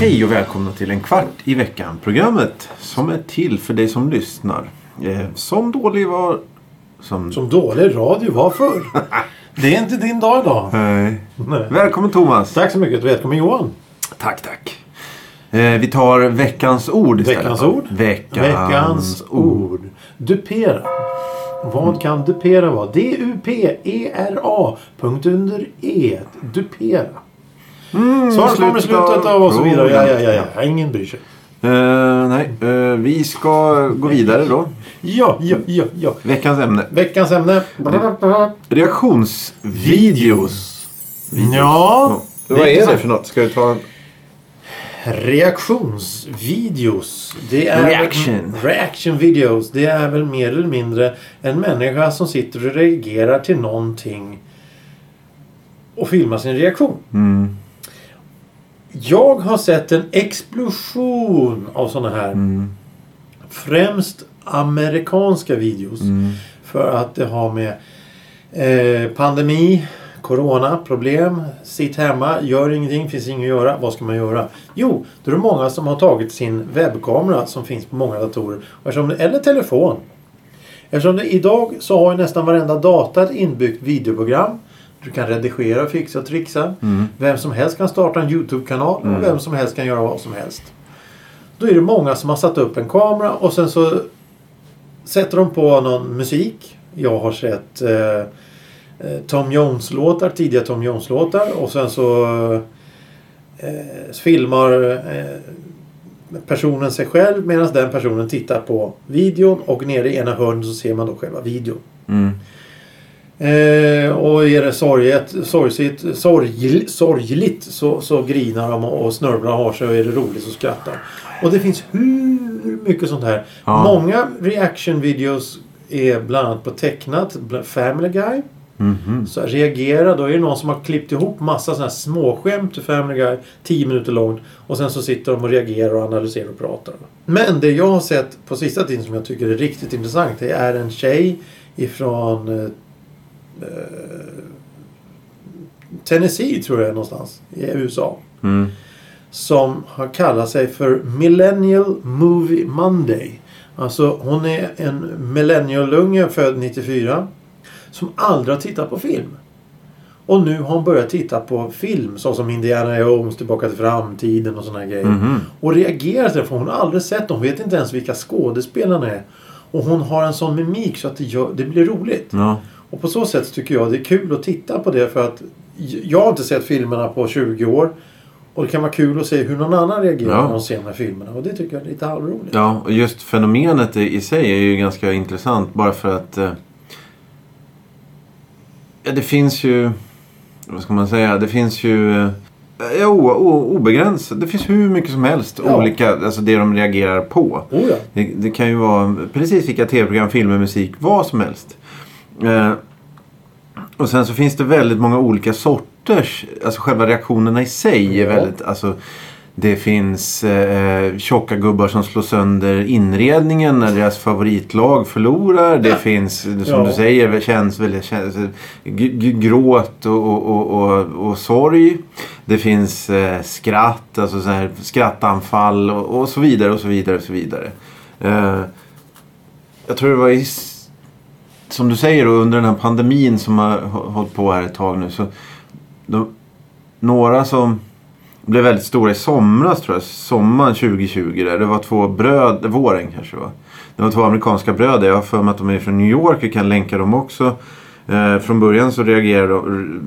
Hej och välkomna till en kvart i veckan. Programmet som är till för dig som lyssnar. Eh, som dålig var... Som... Som dålig radio var förr. Det är inte din dag idag. Nej. Nej. Välkommen Thomas. Tack så mycket. Välkommen Johan. Tack, tack. Eh, vi tar veckans ord istället. Veckans ord. Veckans, Veckans ord. Dupera. Vad kan dupera vara? D-U-P-E-R-A. Punkt under E. Dupera. Mm, Svar kommer i slutet av och så vidare. Ja, ja, ja, ja. Ingen bryr sig. Eh, nej, eh, vi ska gå vidare då. Ja, ja, ja, ja. Veckans ämne. Veckans ämne. Reaktionsvideos. Ja. Vad är det för något? Ska du ta en... Reaktionsvideos. Det är Reaction. Reaction videos. Det är väl mer eller mindre en människa som sitter och reagerar till någonting. Och filmar sin reaktion. Mm. Jag har sett en explosion av sådana här. Mm. Främst amerikanska videos. Mm. För att det har med eh, pandemi, corona, problem, sitt hemma, gör ingenting, finns inget att göra. Vad ska man göra? Jo, då är det många som har tagit sin webbkamera som finns på många datorer. Eftersom, eller telefon. Eftersom det, idag så har ju nästan varenda data ett inbyggt videoprogram. Du kan redigera, fixa och trixa. Vem som helst kan starta en YouTube-kanal och vem som helst kan göra vad som helst. Då är det många som har satt upp en kamera och sen så sätter de på någon musik. Jag har sett eh, eh, Tom Jones-låtar, tidiga Tom Jones-låtar och sen så eh, filmar eh, personen sig själv medan den personen tittar på videon och nere i ena hörnet så ser man då själva videon. Mm. Eh, och är det sorget, sorgligt, sorgl, sorgligt så, så grinar de och, snörvlar och har sig och är det roligt så skrattar Och det finns hur mycket sånt här. Ja. Många reaction videos är bland annat på tecknat. Family Guy. Mhm. Så reagera, då är det någon som har klippt ihop massa såna här småskämt till Family Guy. 10 minuter långt. Och sen så sitter de och reagerar och analyserar och pratar. Men det jag har sett på sista tiden som jag tycker är riktigt intressant. Det är en tjej ifrån eh, Tennessee tror jag någonstans i USA. Mm. Som har kallat sig för Millennial Movie Monday. Alltså hon är en millennialunge född 94. Som aldrig har tittat på film. Och nu har hon börjat titta på film såsom Indiana Jones, Tillbaka till framtiden och sådana grejer. Mhm. Och reagerar till det för hon har aldrig sett dem. Hon vet inte ens vilka skådespelarna är. Och hon har en sån mimik så att det, gör, det blir roligt. Ja. Och på så sätt tycker jag det är kul att titta på det för att jag har inte sett filmerna på 20 år. Och det kan vara kul att se hur någon annan reagerar Ja. när de ser de här filmerna. Och det tycker jag är lite halvroligt. Ja, och just fenomenet i sig är ju ganska intressant bara för att eh, det finns ju vad ska man säga, det finns ju eh, ja, o, o, obegränsat. Det finns hur mycket som helst Ja. olika, alltså det de reagerar på. Oh ja. Det, det kan ju vara precis vilka tv-program, filmer, musik, vad som helst. Eh, och sen så finns det väldigt många olika sorters, alltså själva reaktionerna i sig är väldigt, alltså det finns eh, tjocka gubbar som slår sönder inredningen när deras favoritlag förlorar. Det finns, som Ja. du säger, känns väldigt känns, g- gråt och, och, och, och, sorg. Det finns eh, skratt, alltså så här, skrattanfall och, och så vidare och så vidare och så vidare. Eh, jag tror det var i, som du säger då, under den här pandemin som har hållit på här ett tag nu. Så de, några som blev väldigt stora i somras tror jag. Sommaren 2020 där. Det var två bröd, våren kanske det var. Det var två amerikanska bröder. Jag har för mig att de är från New York. Vi kan länka dem också. Eh, från början så reagerade de,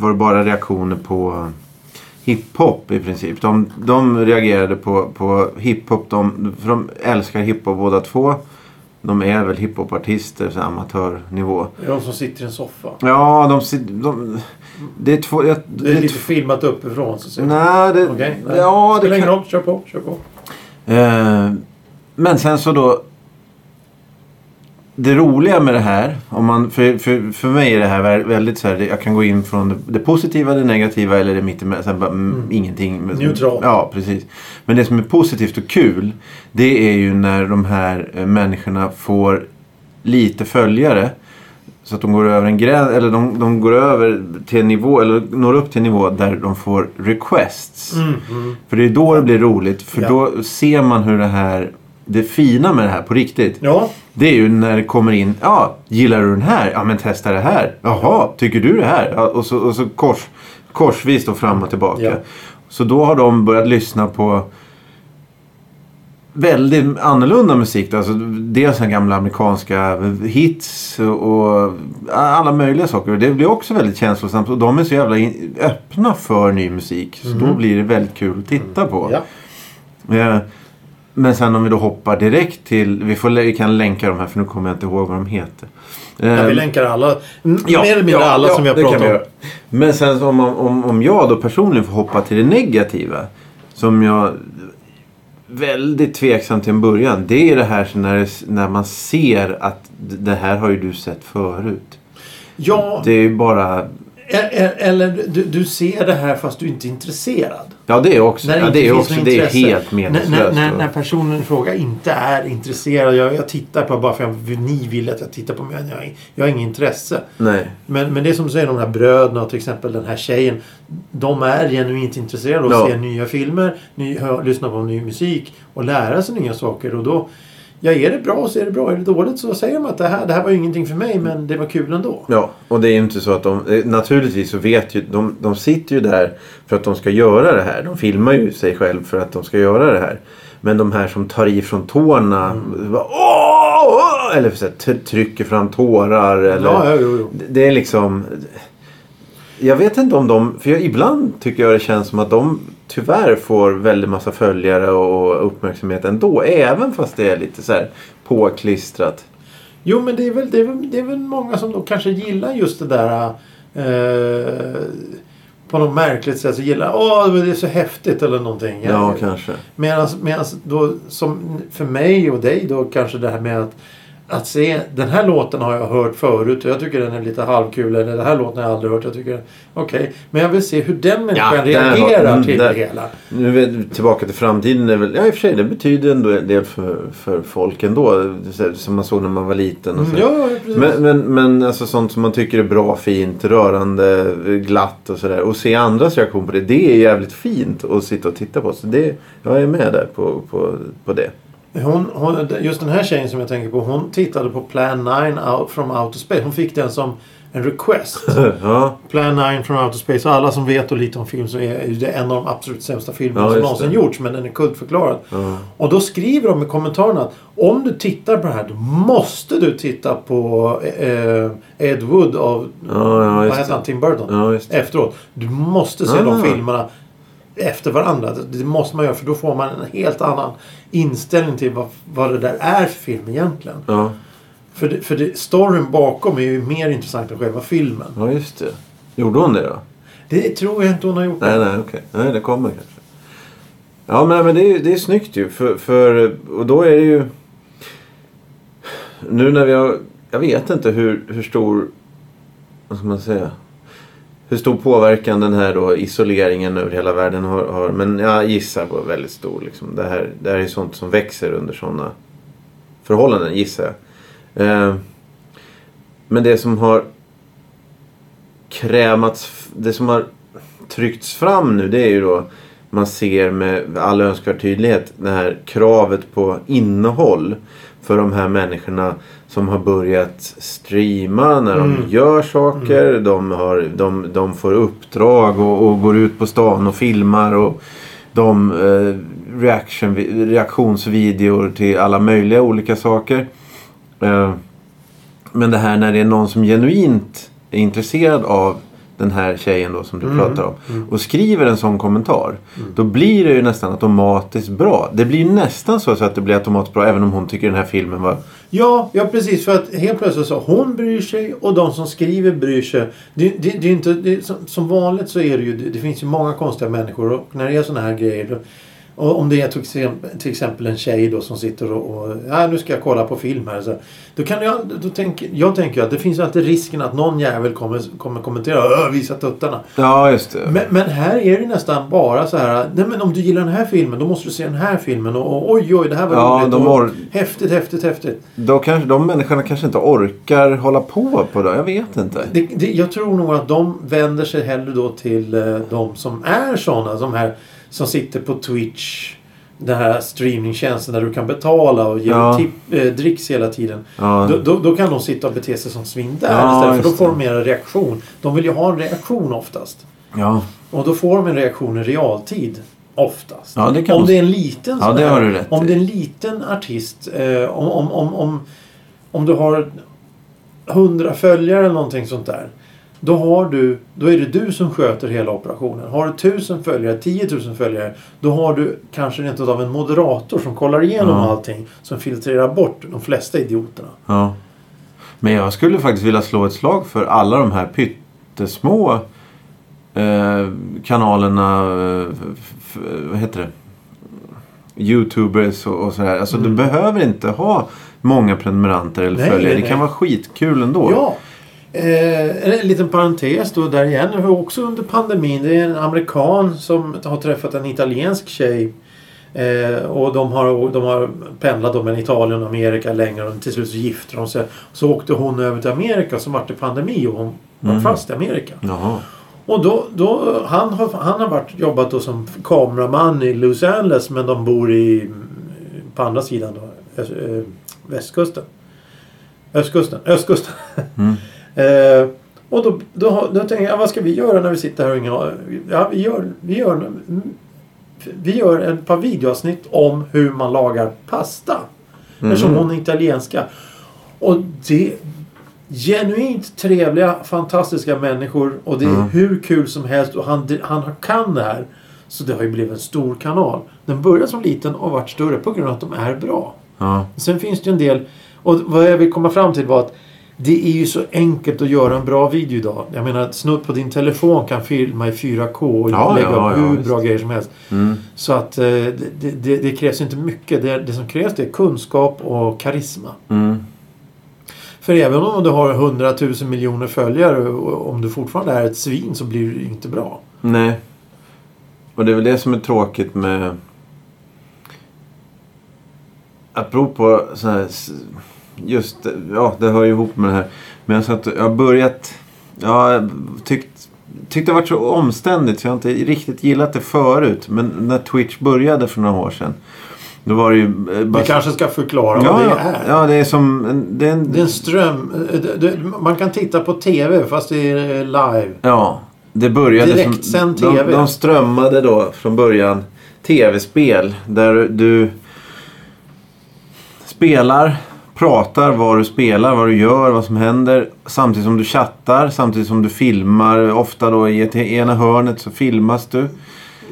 var det bara reaktioner på hiphop i princip. De, de reagerade på, på hiphop. De, för de älskar hiphop båda två. De är väl hiphopartister, så amatörnivå. Det är de som sitter i en soffa. Ja, de, sit- de, det är två... Jag, Det är lite filmat uppifrån. Så. Nej, det, Okej, nej. ja, det Spelar ingen kan, roll. Kör på. Kör på. Eh, men sen så då. Det roliga med det här, om man, för, för, för mig är det här vä- väldigt så här, jag kan gå in från det, det positiva, det negativa eller det mittemellan. här bara, mm. Ingenting. Men- Neutral. Ja, precis. Men det som är positivt och kul, det är ju när de här eh, människorna får lite följare. Så att de går över en gräns, eller de, de går över till en nivå, eller når upp till en nivå där de får requests. Mm, mm. För det är då det blir roligt. För Ja. då ser man hur det här, det fina med det här på riktigt. Ja, Det är ju när det kommer in, ja, gillar du den här? Ja, men testa det här. Jaha, tycker du det här? Ja, och så, och så kors, korsvis då fram och tillbaka. Ja. Så då har de börjat lyssna på väldigt annorlunda musik. Alltså, dels den gamla amerikanska hits och, alla möjliga saker. Och Det blir också väldigt känslosamt. Och de är så jävla öppna för ny musik. Så då blir det väldigt kul att titta på. ja. Men sen om vi då hoppar direkt till, vi, får, vi kan länka de här för nu kommer jag inte ihåg vad de heter. ja vi länkar alla. ja, mer eller mindre ja, alla som vi har pratat om. Men sen om, om, om jag då personligen får hoppa till det negativa. Som jag väldigt tveksam till en början. Det är det här när, när man ser att det här har ju du sett förut. Ja, Det är ju bara... eller du, du ser det här fast du inte är intresserad. Ja det är också, När det ja, det är också det är helt meningslöst. när, när, när personen i fråga inte är intresserad. Jag, jag tittar på bara för att ni vill att jag tittar på mig. Jag, jag har inget intresse. Nej. Men, men det är som du säger, de här bröderna och till exempel den här tjejen. De är genuint intresserade av att Ja. se nya filmer, ny, hö, lyssna på ny musik och lära sig nya saker. Och då, ja, är det bra så är det bra. Är det dåligt så säger de att det här, det här var ju ingenting för mig men det var kul ändå. Ja, och det är ju inte så att de... eh, Naturligtvis så vet ju... De, de sitter ju där för att de ska göra det här. De filmar ju sig själv för att de ska göra det här. Men de här som tar i från tårna. Mm. bara, Åh! åh! Eller så här, trycker fram tårar. Eller, Ja, jo, jo. Det är liksom... Jag vet inte om de... För jag, ibland tycker jag det känns som att de tyvärr får väldigt massa följare och uppmärksamhet ändå. Även fast det är lite så här påklistrat. Jo, men det är, väl, det, är väl, det är väl många som då kanske gillar just det där eh, på något märkligt sätt så gillar åh det är så häftigt eller någonting. Ja, kanske. Medan då som för mig och dig då kanske det här med att att se den här låten har jag hört förut och jag tycker den är lite halvkul. Eller den här låten har jag aldrig hört. Jag tycker okej. Men jag vill se hur den människan Ja, där har- reagerar mm, till där- det hela. Nu är vi tillbaka till framtiden. Är väl, ja, i och för sig, det betyder ändå en del för, för folk ändå. Som man såg när man var liten. Och så. Mm, ja, ja, precis. men men, men alltså, sånt som man tycker är bra, fint, rörande, glatt och sådär. Och se andras reaktion på det. Det är jävligt fint att sitta och titta på. Så det, jag är med där på, på, på det. Hon, hon, just den här tjejen som jag tänker på. Hon tittade på Plan 9 out from Outer Space. Hon fick den som en request. ja, Plan 9 from Outer Space. Och alla som vet och lite om film så är det en av de absolut sämsta filmerna Ja, som någonsin det. gjorts. Men den är kultförklarad. ja. Och då skriver de i kommentarerna att om du tittar på det här då måste du titta på eh, Ed Wood av Ja, vad heter han? Tim Burton. Efteråt. Du måste se de filmerna efter varandra. Det- måste man göra för då får man en helt annan inställning till vad, vad det där är för film egentligen. Ja, För, det, för det, storyn bakom är ju mer intressant än själva filmen. ja, just det. Gjorde hon det då? Det tror jag inte hon har gjort. Nej, nej, okej. Nej, det kommer kanske. Ja, men, men det, är, det är snyggt ju. För, för, och då är det ju... Nu när vi har... Jag vet inte hur, hur stor... Vad ska man säga? Hur stor påverkan den här då isoleringen över hela världen har. har men jag gissar på väldigt stor. Liksom. Det, här, det här är sånt som växer under sådana förhållanden, gissar jag. Eh, men det som har krämats... Det som har tryckts fram nu det är ju då man ser med all önskvärd tydlighet det här kravet på innehåll för de här människorna som har börjat streama när de Mm. gör saker. De, har, de, de får uppdrag och, och går ut på stan och filmar och de eh, reaction, reaktionsvideor till alla möjliga olika saker. Eh, men det här när det är någon som genuint är intresserad av den här tjejen då som du Mm. pratar om. Och skriver en sån kommentar. Då blir det ju nästan automatiskt bra. Det blir nästan så att det blir automatiskt bra även om hon tycker den här filmen var... Ja, ja precis. För att helt plötsligt så hon bryr sig och de som skriver bryr sig. Det, det, det är inte, det, som, som vanligt så är det ju, det finns ju många konstiga människor och när det är såna här grejer då, Och om det är till exempel, en tjej då som sitter och, och ja, nu ska jag kolla på film här. Så, då kan jag, då tänk, jag tänker att det finns alltid risken att någon jävel kommer, kommer kommentera "Åh, visa tuttarna. Ja, just det. Men, men här är det nästan bara så här. Nej men om du gillar den här filmen då måste du se den här filmen. Och, och oj oj det här var Ja, roligt. or- Häftigt, häftigt, häftigt. Då kanske, de människorna kanske inte orkar hålla på på det. Jag vet inte. Det, det, jag tror nog att de vänder sig hellre då till eh, de som är sådana. De här som sitter på Twitch. Den här streamingtjänsten där du kan betala och ge Ja. tip, eh, dricks hela tiden. Ja. Då, då, då kan de sitta och bete sig som svin där Ja, istället. För då får de mer reaktion. De vill ju ha en reaktion oftast. Ja, Och då får de en reaktion i realtid. Oftast. Ja, det om det är en liten Ja, det har du rätt Om det är en liten artist. Eh, om, om, om, om, om du har 100 följare eller någonting sånt där. Då, har du, då är det du som sköter hela operationen. Har du 1000 följare, 10 000 följare. Då har du kanske rent av en moderator som kollar igenom Ja. allting. Som filtrerar bort de flesta idioterna. ja. Men jag skulle faktiskt vilja slå ett slag för alla de här pyttesmå eh, kanalerna. Eh, vad heter det? Youtubers och, och sådär. Alltså du behöver inte ha många prenumeranter eller Mm. Nej, följare. nej, Det kan nej. vara skitkul ändå. Ja. Eh, en liten parentes då där igen. Var Också under pandemin. Det är en amerikan som har träffat en italiensk tjej. Eh, och de har, de har pendlat då mellan Italien och Amerika länge. Och till slut så gifte de sig. Så åkte hon över till Amerika så vart det pandemi och hon var Mm. fast i Amerika. Jaha. Och då, då, han har, han har varit, jobbat då som kameraman i Los Angeles men de bor i, på andra sidan då, öst- eh, västkusten. Östkusten, östkusten. Mm. eh, och då, då, då tänker jag, vad ska vi göra när vi sitter här och inga, ja, vi gör, vi gör, mm, vi gör ett par videoavsnitt om hur man lagar pasta. Eftersom hon är italienska. Och det genuint trevliga, fantastiska människor. Och det är Mm. hur kul som helst. Och han, han kan det här. Så det har ju blivit en stor kanal. Den började som liten och varit större på grund av att de är bra. Ja. Sen finns det ju en del. Och vad jag vill komma fram till var att det är ju så enkelt att göra en bra video idag. Jag menar, snutt på din telefon kan filma i 4K och Ja, lägga ja, upp ja, hur visst. bra grejer som helst. Mm. Så att eh, det, det, det krävs inte mycket. Det, det som krävs det är kunskap och karisma. Mm. För även om du har 100 000 miljoner följare och om du fortfarande är ett svin så blir det inte bra. Nej. Och det är väl det som är tråkigt med... Apropå så här... Just ja, det hör ju ihop med det här. Men jag, sa att jag har börjat... Jag har tyckt, tyckt det varit så omständigt så jag har inte riktigt gillat det förut. Men när Twitch började för några år sedan. Då var det ju... eh, Vi kanske ska förklara ja, vad det är. ja, det är som... en- Det är en, Det är en ström. eh, det- det- Man kan titta på TV fast det är live. Ja, det började Direktsänd som... TV. De, de strömmade då från början tv-spel där du spelar, pratar vad du spelar, vad du gör, vad som händer. Samtidigt som du chattar, samtidigt som du filmar. Ofta då i ena hörnet så filmas du. Så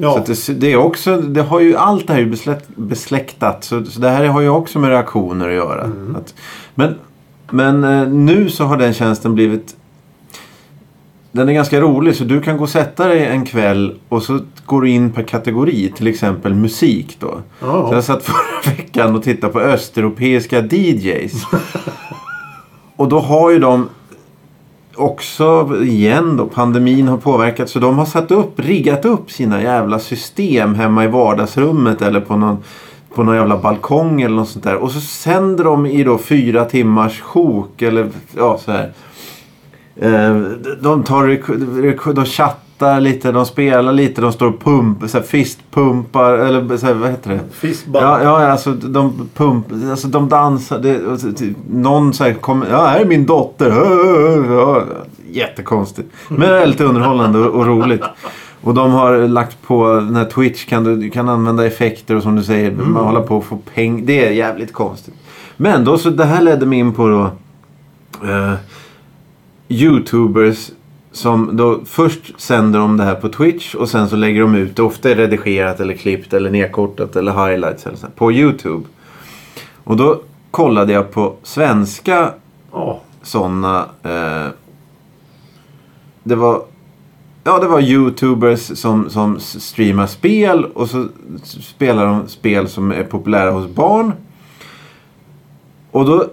Ja. att det, det är också, det har ju, allt det här är ju besläkt, besläktat. Så, så det här har ju också med reaktioner att göra. Mm. Att, men men eh, nu så har den tjänsten blivit den är ganska rolig så du kan gå och sätta dig en kväll och så går du in per kategori. Till exempel musik då. Så Ja. jag satt förra veckan och tittade på östeuropeiska DJs. och då har ju de också, igen då, pandemin har påverkat. Så de har satt upp, riggat upp sina jävla system hemma i vardagsrummet eller på någon, på någon jävla balkong eller något sånt där. Och så sänder de i då fyra timmars sjok eller ja så här. Eh, De tar de chattar lite, de spelar lite, de står och pumpar, så här fistpumpar eller så här, vad heter det? Fistbump. Ja, ja, alltså de pump, alltså de dansar. Det, och så- ty- någon så här kommer, ja här är min dotter. Ja, jättekonstigt. Men väldigt underhållande och, och roligt. Och de har lagt på den här Twitch kan du, du kan använda effekter och som du säger, man håller på att få pengar. Det är jävligt konstigt. Men då så det här ledde mig in på då eh, Youtubers som då först sänder de det här på Twitch och sen så lägger de ut det. Ofta är redigerat eller klippt eller nedkortat eller highlights eller så här, på Youtube. Och då kollade jag på svenska Ja. sådana. Eh, det var Ja, det var YouTubers som, som streamar spel och så spelar de spel som är populära hos barn. Och då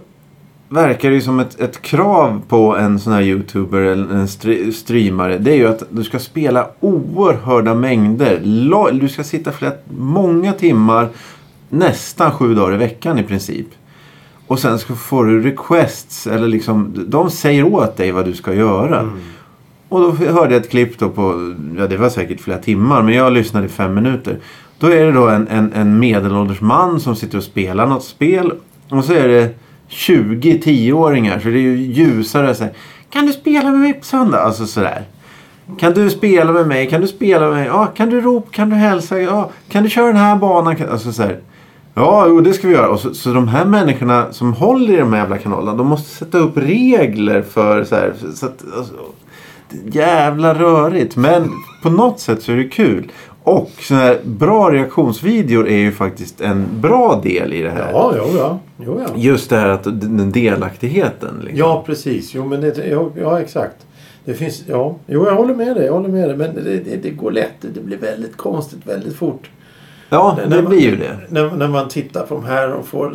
verkar det ju som ett, ett krav på en sån här YouTuber eller en stre- streamare. Det är ju att du ska spela oerhörda mängder. Du ska sitta flera, många timmar, nästan sju dagar i veckan i princip. Och sen så får du requests, eller liksom, de säger åt dig vad du ska göra. Och då hörde jag ett klipp då på, ja det var säkert flera timmar, men jag lyssnade i fem minuter. Då är det då en, en, en medelålders man som sitter och spelar något spel. Och så är det 20 10-åringar, så det är ju ljusare. Så här, kan du spela med mig på söndag? Alltså sådär. Kan du spela med mig? Kan du spela med mig? Ja, kan du ropa? Kan du hälsa? Ja, kan du köra den här banan? Alltså så här. Ja, jo, det ska vi göra. Och så, så de här människorna som håller i de här jävla kanalerna, de måste sätta upp regler för så här. Så att, alltså, jävla rörigt. Men på något sätt så är det kul. Och såna här bra reaktionsvideor är ju faktiskt en bra del i det här. Ja, jo, ja. Jo, ja. Just det här att den delaktigheten. Liksom. Ja, precis. Jo, men det, ja, ja, exakt. Det finns, ja. Jo, jag håller med dig. Jag håller med dig. Men det, det, det går lätt. Det blir väldigt konstigt väldigt fort. Ja, det man- blir ju det. När, när man tittar på de här och får...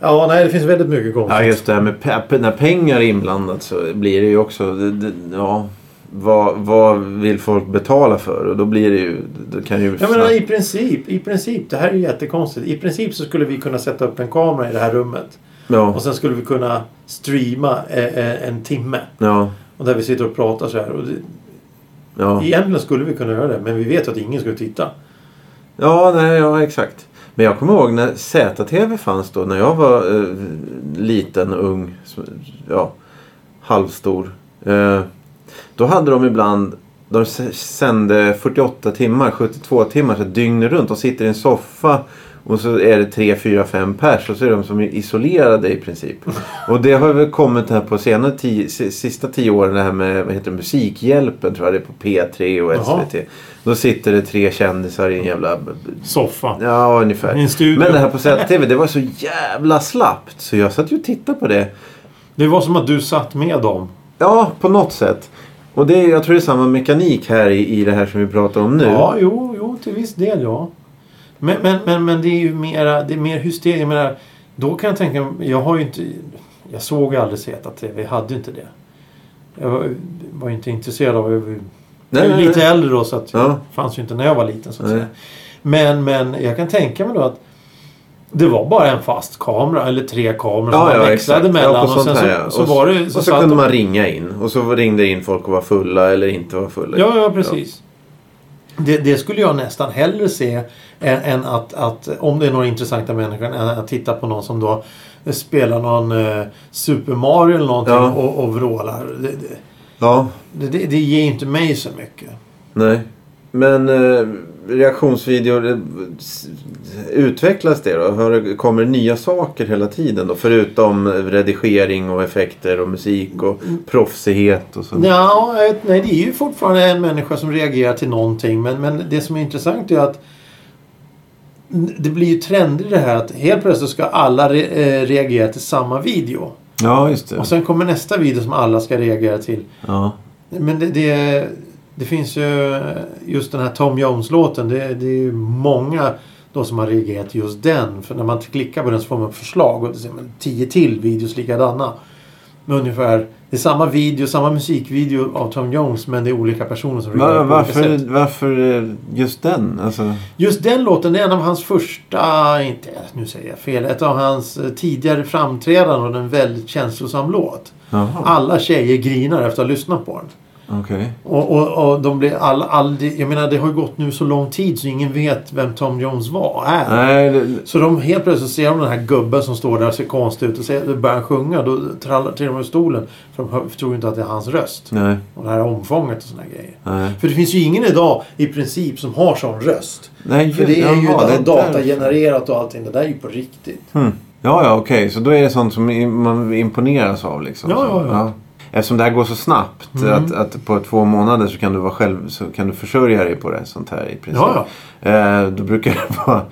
Ja, nej, det finns väldigt mycket konstigt. Ja, just det här med när pengar är inblandat så blir det ju också... Det, det, ja, vad, vad vill folk betala för? Och då blir det ju... Det kan ju Jag menar i princip, i princip, det här är ju jättekonstigt. I princip så skulle vi kunna sätta upp en kamera i det här rummet. ja, Och sen skulle vi kunna streama eh, eh, en timme. ja, Och där vi sitter och pratar så här. Och det, ja. Egentligen skulle vi kunna göra det, men vi vet att ingen skulle titta. Ja, nej, ja, exakt. Men jag kommer ihåg när ZTV fanns då. När jag var eh, liten, ung, ja, halvstor. Eh, då hade de ibland... De sände 48 timmar, 72 timmar, så dygnet runt. De sitter i en soffa och så är det 3, 4, 5 pers och så är de som är isolerade i princip. Och det har väl kommit här på senare tio, si- sista tio åren det här med vad heter det, Musikhjälpen tror jag det är på P3 och Jaha. SVT. Då sitter det tre kändisar i en jävla Soffa. Ja, ungefär. I en studio. Men det här på ZTV, det var så jävla slappt. Så jag satt ju och tittade på det. Det var som att du satt med dem. Ja, på något sätt. Och det jag tror det är samma mekanik här i, i det här som vi pratar om nu. Ja, jo, jo, till viss del ja. Men, men, men, men det är ju mera, det är mer hysteria. Jag menar, då kan jag tänka, jag har ju inte, jag såg aldrig ZTV, jag hade inte det. Jag var, var inte intresserad av, jag var, jag Nej, ju lite nej. äldre då så att Ja. det fanns ju inte när jag var liten så att Nej. säga. Men, men jag kan tänka mig då att det var bara en fast kamera eller tre kameror som Ja, man ja, växlade exakt. mellan. Ja, och sen så, så Och var det... Och så kunde de- man ringa in. Och så ringde in folk och var fulla eller inte var fulla. Ja, ja precis. Det, det skulle jag nästan hellre se än, än att, att, om det är några intressanta människor, än att titta på någon som då spelar någon eh, Super Mario eller någonting Ja. och, och vrålar. Det, det, Ja, det, det, det ger inte mig så mycket. nej. Men eh, reaktionsvideor, eh, utvecklas det då? Det- Kommer det nya saker hela tiden då? Förutom redigering och effekter och musik och proffsighet och så. Ja, nej, det är ju fortfarande en människa som reagerar till någonting. Men, men det som är intressant är att det blir ju trender i det här att helt plötsligt ska alla re, eh, reagera till samma video. Ja, just det. Och sen kommer nästa video som alla ska reagera till. Ja. Men det, det, det finns ju just den här Tom Jones-låten. Det, det är ju många då som har reagerat till just den. För när man klickar på den så får man förslag och det ser man tio till videos likadana. Med ungefär, det är samma video, samma musikvideo av Tom Jones men det är olika personer som reagerar Va, på olika varför, varför eh, just den? Alltså, Just den låten är en av hans första, inte, nu säger jag fel, ett av hans eh, tidigare framträdanden och en väldigt känslosam låt. jaha, Alla tjejer grinar efter att ha lyssnat på den. Okej. Och, och, och de blir all, aldrig... Jag menar det har ju gått nu så lång tid så ingen vet vem Tom Jones var. Är. Nej, det, Så de helt plötsligt ser de den här gubben som står där och ser konstig ut och säger, börjar sjunga. Då trillar de ur stolen. För de tror ju inte att det är hans röst. nej, Och det här omfånget och såna grejer. nej. För det finns ju ingen idag i princip som har sån röst. nej För det är ju jaha, datagenererat och allting. Det där är ju på riktigt. Hmm. Ja, ja, okej. Så då är det sånt som man imponeras av liksom. Ja, så, ja, ja. Eftersom det här går så snabbt. Mm. Att, att på två månader så kan du vara själv så kan du försörja dig på det. Sånt här i princip. Ja, Eh, då brukar det vara...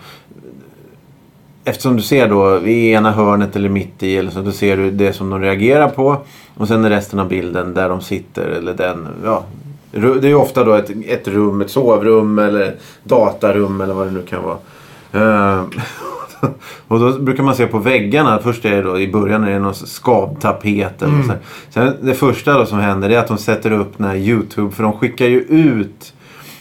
eftersom du ser då i ena hörnet eller mitt i eller så, då ser du det som de reagerar på. Och sen är resten av bilden där de sitter eller den, ja. Det är ju ofta då ett, ett rum, ett sovrum eller datarum eller vad det nu kan vara. Eh, och då brukar man se på väggarna. Först är det då i början är det någon skavtapet eller så här. Sen det första då som händer är att de sätter upp den här YouTube. För de skickar ju ut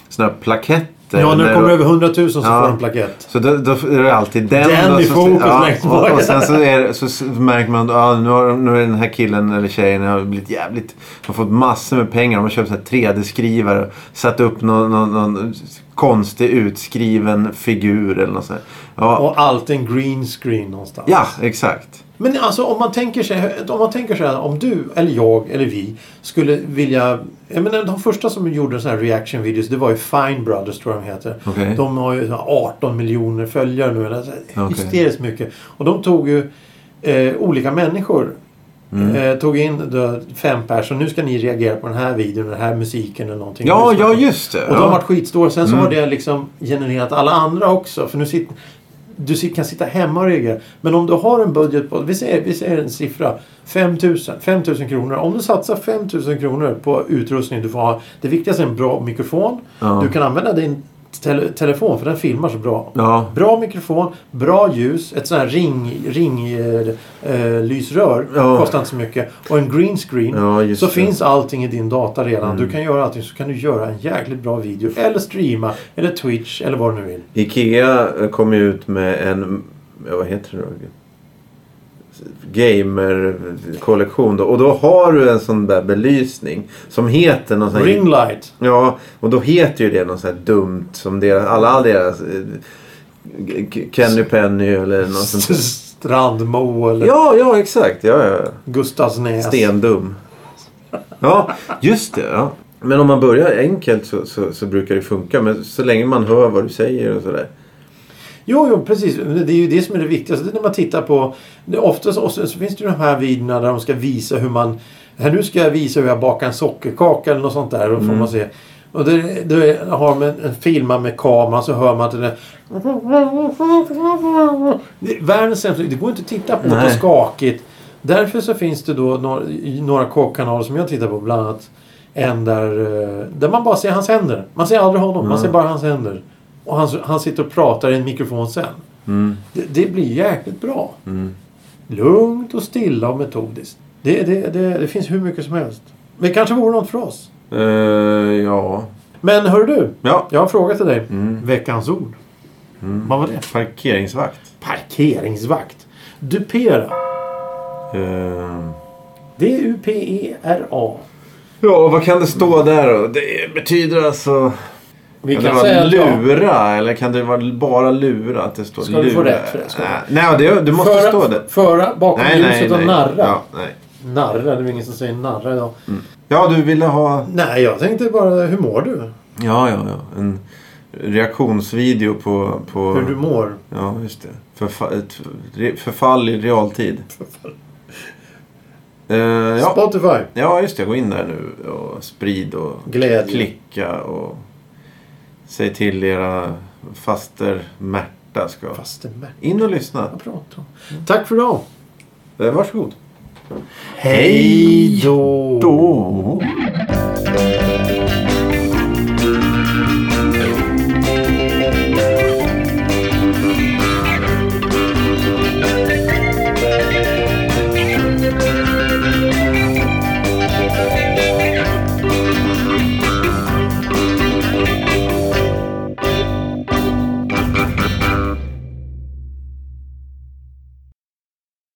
såna här plaketter. Ja, när det kommer de- över 100 000 så Ja. får de plakett. så då, då är det alltid den. Den då, i så, fokus längst och, bak. och sen så, är, så märker man att ah, nu, har, nu är den här killen eller tjejen har blivit jävligt... Har fått massor med pengar. De har köpt så här 3D-skrivare. Satt upp någon, någon, någon konstig utskriven figur eller något sånt. Ja, Och allt en green screen någonstans. ja, exakt. Men alltså om man tänker sig, om man tänker sig om du eller jag eller vi skulle vilja... Jag menar, de första som gjorde sådana här reaction videos det var ju Fine Brothers tror jag de heter. Okej. De har ju så här 18 miljoner följare nu. Eller så här Okej. Hysteriskt mycket. Och de tog ju eh, olika människor. Mm. Eh, tog in då, fem personer. Nu ska ni reagera på den här videon, den här musiken eller någonting. Ja, ja just det. och de har Ja. varit skitstora. Sen så Mm. har det liksom genererat alla andra också. För nu sitter, du kan sitta hemma och reagera. Men om du har en budget på, vi säger, vi säger en siffra. 5 000, 5 000 kronor. Om du satsar 5 000 kronor på utrustning. Du får ha, det viktigaste är en bra mikrofon. Ja. Du kan använda din tele, telefon för den filmar så bra. Ja. Bra mikrofon, bra ljus, ett sånt här ring, ring eh, eh, lysrör. Ja. Kostar inte så mycket. Och en green screen. Ja, så det. finns allting i din data redan. Mm. Du kan göra allting så kan du göra en jäkligt bra video. Eller streama. Eller Twitch. Eller vad du nu vill. Ikea eh, kom ju ut med en, vad heter det då? Gamer-kollektion då. Och då har du en sån där belysning som heter någon sån. Ringlight. Ja, och då heter ju det något sånt här dumt som deras, alla deras... eh, Kenny Penny eller något sånt där. Strandmo eller Ja, ja exakt. Ja, ja. Gustavsnäs. Stendum. Ja, just det. Ja. Men om man börjar enkelt så, så, så brukar det funka. Men så länge man hör vad du säger och sådär. Jo, jo, precis. Det är ju det som är det viktigaste. Det är när man tittar på... Oftast och så, så finns det ju de här videorna där de ska visa hur man... Här nu ska jag visa hur jag bakar en sockerkaka eller något sånt där. Får Mm. man se. Och det, det har man en filmar med kameran så hör man att det där... Världens sämsta. Det går inte att titta på. Det är skakigt. Därför så finns det då några, några kåkkanaler som jag tittar på. Bland annat en där, eh, där man bara ser hans händer. Man ser aldrig honom. Man Mm. ser bara hans händer. Och han, han sitter och pratar i en mikrofon sen. Mm. Det, det blir jäkligt bra. Mm. Lugnt och stilla och metodiskt. Det, det, det, det finns hur mycket som helst. Men det kanske vore något för oss. Eh, ja. Men hör du. Ja. Jag har en fråga till dig. Mm. Veckans ord. Mm. Vad var det? Parkeringsvakt. Parkeringsvakt. Dupera. Eh, D-U-P-E-R-A. ja, vad kan det stå där då? Det betyder alltså... Vi kan kan det säga vara att jag- lura? Eller kan det vara bara lura? Att det står Ska lura? du få rätt för det? Ska Nej, nej det, du måste föra, stå det. Föra bakom Nej, nej, ljuset och nej. narra. Ja, nej. Narra, det är ingen som säger narra idag. ja, du ville ha... Nej, jag tänkte bara, hur mår du? Ja, ja, ja. En reaktionsvideo på... på... Hur du mår? Ja, just det. Förfa... Ett re- förfall i realtid. Eh, ja. Spotify. ja, just det. Gå in där nu och sprid och Glädje. klicka och säg till era faster Märta ska Fast det är med. in och lyssna. Pratar om? Tack för idag. Eh, varsågod. Hej då! Då.